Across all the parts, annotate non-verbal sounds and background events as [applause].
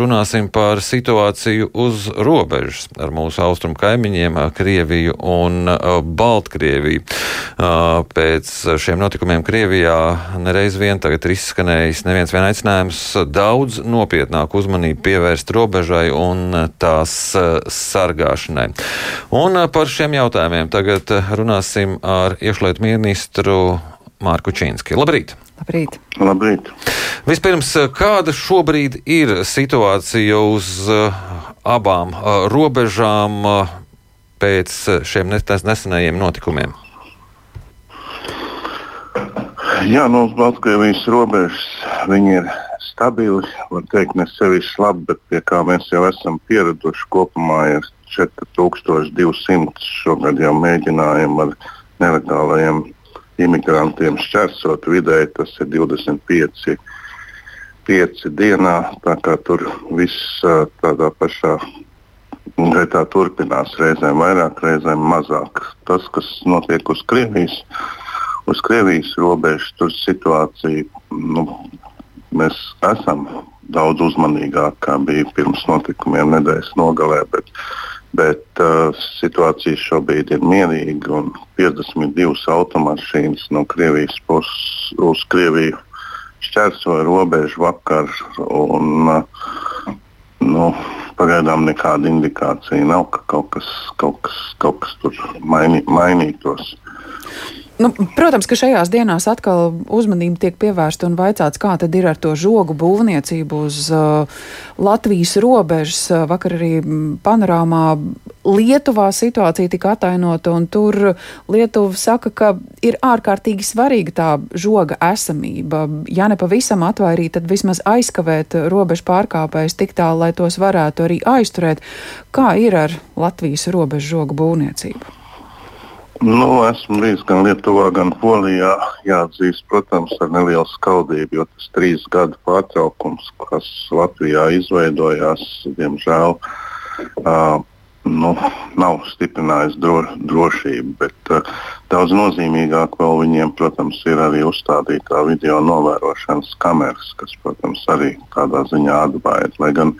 Runāsim par situāciju uz robežas ar mūsu austrumu kaimiņiem, Krieviju un Baltkrieviju. Pēc šiem notikumiem Krievijā nereiz vien tagad ir izskanējis neviens vien aicinājums daudz nopietnāk uzmanību pievērst robežai un tās sargāšanai. Un par šiem jautājumiem tagad runāsim ar iekšlietu ministru Mārku Čīnski. Labrīt! Labrīt! Labrīt. Vispirms, kāda šobrīd ir situācija uz uh, abām uh, robežām pēc šiem nesenajiem notikumiem? Jā, no nu, Baltkrievijas robežas viņi ir stabili. Var teikt, ne sevišķi labi, bet pie kā mēs jau esam pieraduši kopumā ir 4200 šogad jau mēģinājumu ar nelegālajiem imigrantiem šķērsot vidēji tas ir 25 5 dienā. Tā kā tur viss tādā pašā gaitā turpinās, reizēm vairāk, reizēm mazāk. Tas, kas notiek uz Krievijas, uz Krievijas robežas, tur situācija, nu, mēs esam daudz uzmanīgāki, kā bija pirms notikumiem nedēļas nogalē. Bet, bet uh, situācija šobrīd ir mierīga un 52 automašīnas no Krievijas puses uz Krieviju šķērsoja robežu vakar. Un, uh, nu, pagaidām nekāda indikācija nav, ka kaut kas, kaut kas, kaut kas tur mainī, mainītos. Nu, protams, ka šajās dienās atkal uzmanība tiek pievērsta un vaicāts, kā tad ir ar to žogu būvniecību uz uh, Latvijas robežas. Vakar arī panorāmā Lietuvā situācija tika atainota, un tur Lietuva saka, ka ir ārkārtīgi svarīga tā žoga esamība. Ja ne pavisam atvairīt, tad vismaz aizkavēt robežu pārkāpējus tik tālu, lai tos varētu arī aizturēt. Kā ir ar Latvijas robežu žogu būvniecību? Nu, esmu bijis gan Lietuvā, gan Polijā. Jāatzīst, protams, ar nelielu skaudību, jo tas trīs gadu pārtraukums, kas Latvijā izveidojās, diemžēl uh, nu, nav stiprinājis dro, drošību. Bet uh, daudz nozīmīgāk vēl viņiem, protams, ir arī uzstādītā video novērošanas kameras, kas, protams, arī tādā ziņā atbaida. Lai gan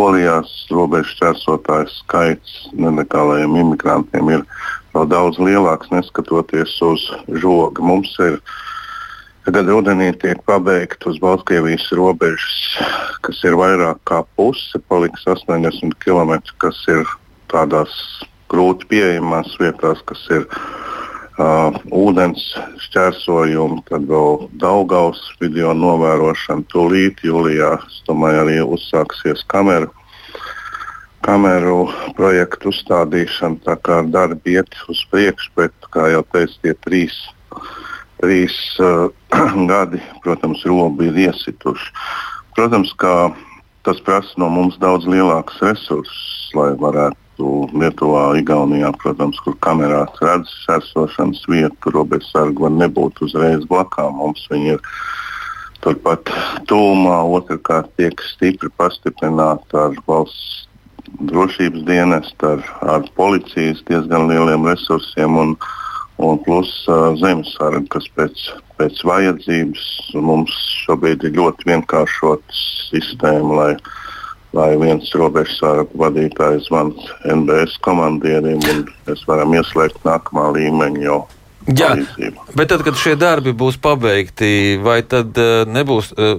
Polijās robežu čērsotāju skaits nelegālajiem imigrantiem ir vēl daudz lielāks, neskatoties uz žogu. Mums ir, kad rudenī tiek pabeigta uz Baltkrievijas robežas, kas ir vairāk kā puse, paliks 80 km, kas ir tādās grūti pieejamās vietās, kas ir uh, ūdens šķērsojumi, tad vēl Daugaus video novērošana. Tūlīt jūlijā, es domāju, arī uzsāksies kameru kameru projektu uzstādīšana. Tā kā darbi iet uz priekšu, bet, kā jau teicu, tie trīs, trīs uh, [clears throat] gadi, protams, robi ir iesituši. Protams, ka tas prasa no mums daudz lielākus resursus, lai varētu Lietuvā, Igaunijā, protams, kur kamerās redz sērsošanas vietu, robežsargi var nebūt uzreiz blakām. Mums viņi ir turpat tūmā, otrkārt tiek stipri pastiprināta ar valsts drošības dienesta, ar, ar policijas diezgan lieliem resursiem un, un plus uh, zemesarga, kas pēc, pēc vajadzības mums šobrīd ir ļoti vienkāršota sistēma, lai, lai viens robežsargu vadītājs zvans NBS komandierim un mēs varam ieslēgt nākamā līmeņa jau Jā, bet tad, kad šie darbi būs pabeigti, vai tad uh, nebūs, uh,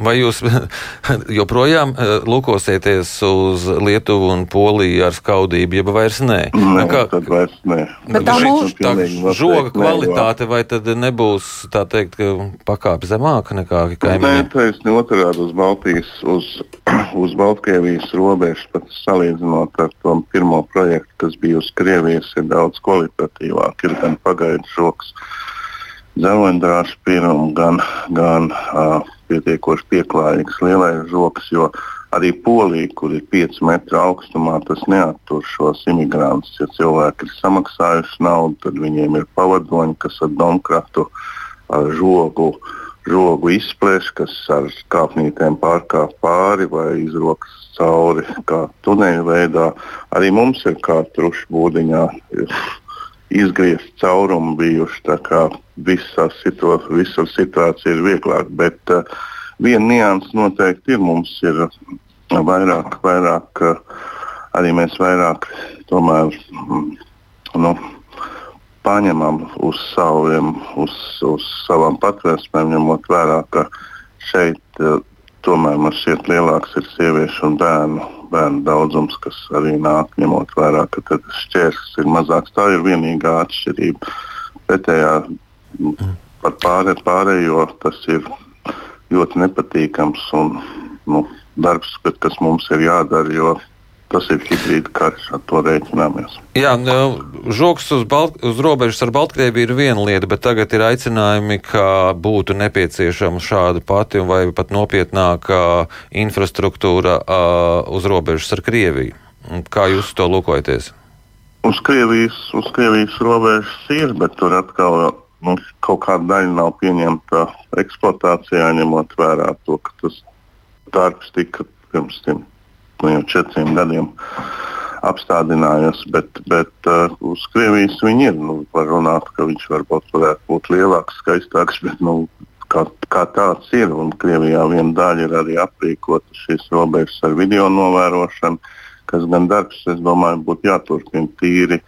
vai jūs [laughs] joprojām uh, lūkosieties uz Lietuvu un Poliju ar skaudību, jeb vairs nē? Nē, kā, tad vairs nē. Bet tā mūsu tā žoga kvalitāte, vai tad nebūs, tā teikt, pakāpe zemāka nekā kaimiņiem? Nē, taisni otrādi uz Baltijas, uz, [clears throat] uz Baltkrievijas robežas, pat salīdzinot ar to pirmo projektu, kas bija uz Krievijas, ir daudz kvalitatīvāk. Ir gan pagaidu veidu žoks. Zelendrāšu pirmam gan, gan uh, pietiekoši pieklājīgs lielais žoks, jo arī Polija, kur ir 5 metru augstumā, tas neattur šos imigrantus. Ja cilvēki ir samaksājuši naudu, tad viņiem ir pavadoņi, kas ar domkratu ar žogu, žogu izplēš, kas ar kāpnītēm pārkāp pāri vai izrokas cauri kā tuneļa veidā. Arī mums ir kā truši būdiņā. Ir izgriezt caurumu bijuši. Tā kā visā situ, visur situācija ir vieglāka. Bet uh, viena nianses noteikti ir. Mums ir vairāk, vairāk arī mēs vairāk tomēr mm, nu, paņemam uz, saviem, uz, uz savām patvērsmēm, ņemot vērā, ka šeit tomēr man šķiet lielāks ir sieviešu un bērnu, bērnu daudzums, kas arī nāk, ņemot vērā, ka tas šķērslis ir mazāks. Tā ir vienīgā atšķirība. Pretējā par pārē, pārējo tas ir ļoti nepatīkams un nu, darbs, kas mums ir jādara, jo tas ir hibrīda karš, ar to rēķināmies. Jā, nu, žoks uz, Balt, uz robežas ar Baltkrieviju ir viena lieta, bet tagad ir aicinājumi, ka būtu nepieciešama šāda pati vai pat nopietnāka infrastruktūra uz robežas ar Krieviju. Kā jūs to lūkojaties? Uz Krievijas, uz Krievijas robežas ir, bet tur atkal nu, kaut kāda daļa nav pieņemta eksploatācijā, ņemot vērā to, ka tas darbs tika pirms tam nu, jau četriem gadiem apstādinājies, bet, bet uh, uz Krievijas viņi ir. Nu, var runāt, ka viņš varbūt varētu būt lielāks, skaistāks, bet nu, kā, kā tāds ir. Un Krievijā viena daļa ir arī aprīkota šīs robežas ar video novērošanu, kas gan darbs, es domāju, būtu jāturpina tīri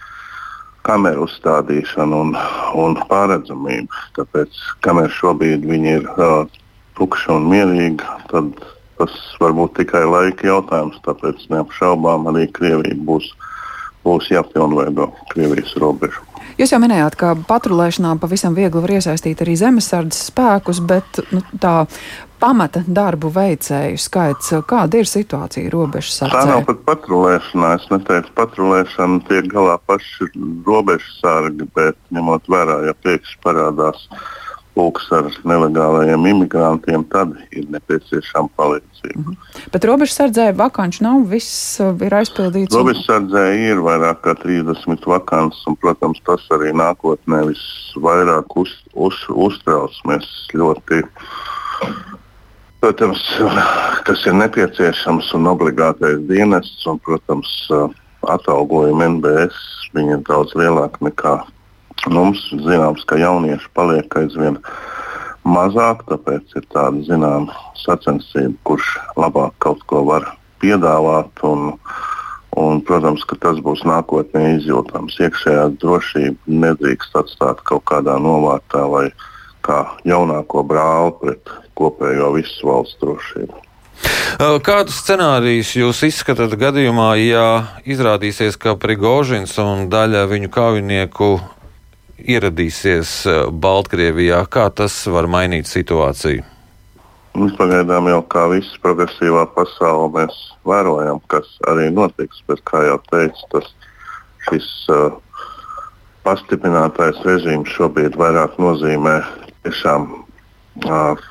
kameru uzstādīšana un, un pārredzamība. Tāpēc, kamēr šobrīd viņi ir uh, tukši un mierīgi, tad Tas var būt tikai laika jautājums, tāpēc neapšaubām arī Krievija būs, būs jāpilnveido Krievijas robežu. Jūs jau minējāt, ka patrulēšanā pavisam viegli var iesaistīt arī zemesardzes spēkus, bet nu, tā pamata darbu veicēju skaits, kāda ir situācija robežsardzē? Tā nav pat patrulēšanā. Es neteicu, patrulēšana tiek galā paši robežsargi, bet ņemot vērā, ja pēkšņi parādās uh, pulks ar nelegālajiem imigrantiem, tad ir nepieciešama palīdzība. -hmm. Bet robežsardzē vakanču nav, viss uh, ir aizpildīts. Robežsardzē ir vairāk kā 30 vakants, un, protams, tas arī nākotnē visvairāk uz, uz, uztrauc. Mēs ļoti, protams, kas ir nepieciešams un obligātais dienests, un, protams, uh, atalgojumi NBS, ir daudz lielāki nekā Mums zināms, ka jaunieši paliek aizvien mazāk, tāpēc ir tāda zināma sacensība, kurš labāk kaut ko var piedāvāt. Un, un, protams, ka tas būs nākotnē izjūtams. Iekšējā drošība nedrīkst atstāt kaut kādā novārtā vai kā jaunāko brāli pret kopējo visu valsts drošību. Kādus scenārijus jūs izskatāt gadījumā, ja izrādīsies, ka Prigožins un daļa viņu kaujinieku ieradīsies eh, Baltkrievijā, kā tas var mainīt situāciju? Mēs pagaidām jau kā viss progresīvā pasaule mēs vērojam, kas arī notiks, bet kā jau teicu, tas šis uh, pastiprinātais režīms šobrīd vairāk nozīmē tiešām uh,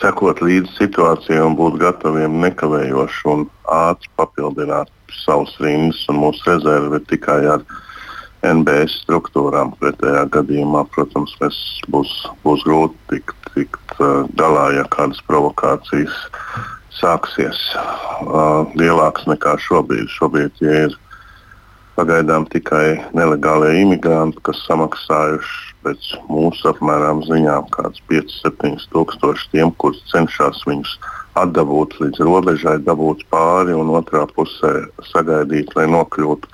sekot līdzi situācijai un būt gataviem nekavējoši un ātri papildināt savus rindas un mūsu rezervi tikai ar NBS struktūrām. Pretējā gadījumā, protams, mēs būs, būs grūti tikt, tikt galā, ja kādas provokācijas sāksies uh, lielākas nekā šobrīd. Šobrīd ja ir pagaidām tikai nelegālie imigranti, kas samaksājuši pēc mūsu apmēram ziņām kāds 5-7 tūkstoši tiem, kurus cenšas viņus atdabūt līdz robežai, dabūt pāri un otrā pusē sagaidīt, lai nokļūtu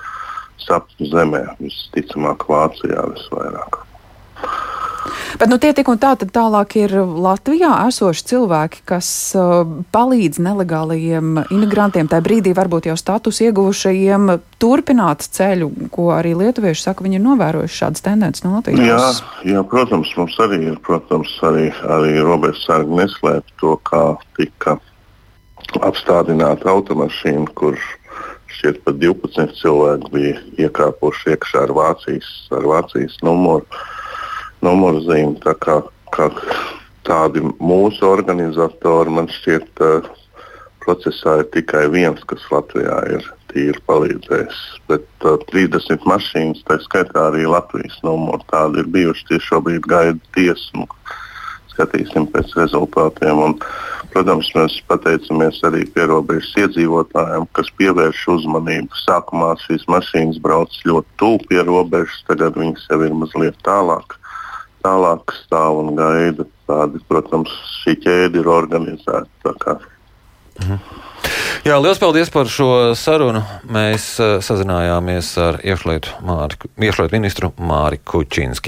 sapņu zemē, visticamāk, Vācijā visvairāk. Bet nu, tie tik un tā tad tālāk ir Latvijā esoši cilvēki, kas uh, palīdz nelegālajiem imigrantiem, tajā brīdī varbūt jau status ieguvušajiem, turpināt ceļu, ko arī lietuvieši saka, viņi ir novērojuši šādas tendences no Latvijas. Jā, jā, protams, mums arī ir, protams, arī, arī robežsargi neslēp to, kā tika apstādināta automašīna, kurš šķiet pat 12 cilvēki bija iekāpuši iekšā ar Vācijas, ar Vācijas numuru, numuru zīmi. Tā kā, kā tādi mūsu organizatori man šķiet, procesā ir tikai viens, kas Latvijā ir tīri palīdzējis. Bet uh, 30 mašīnas, tā skaitā arī Latvijas numuru, tādi ir bijuši. Tieši šobrīd gaida tiesmu. Skatīsim pēc rezultātiem. Un, Protams, mēs pateicamies arī pierobežas iedzīvotājiem, kas pievērš uzmanību. Sākumā šīs mašīnas brauc ļoti tuvu pie robežas, tagad viņas jau ir mazliet tālāk, tālāk stāv un gaida. Tādi, protams, šī ķēde ir organizēta. Mhm. Jā, liels paldies par šo sarunu. Mēs sazinājāmies ar iekšlietu, Māri, iekšlietu ministru Māri Kučinski.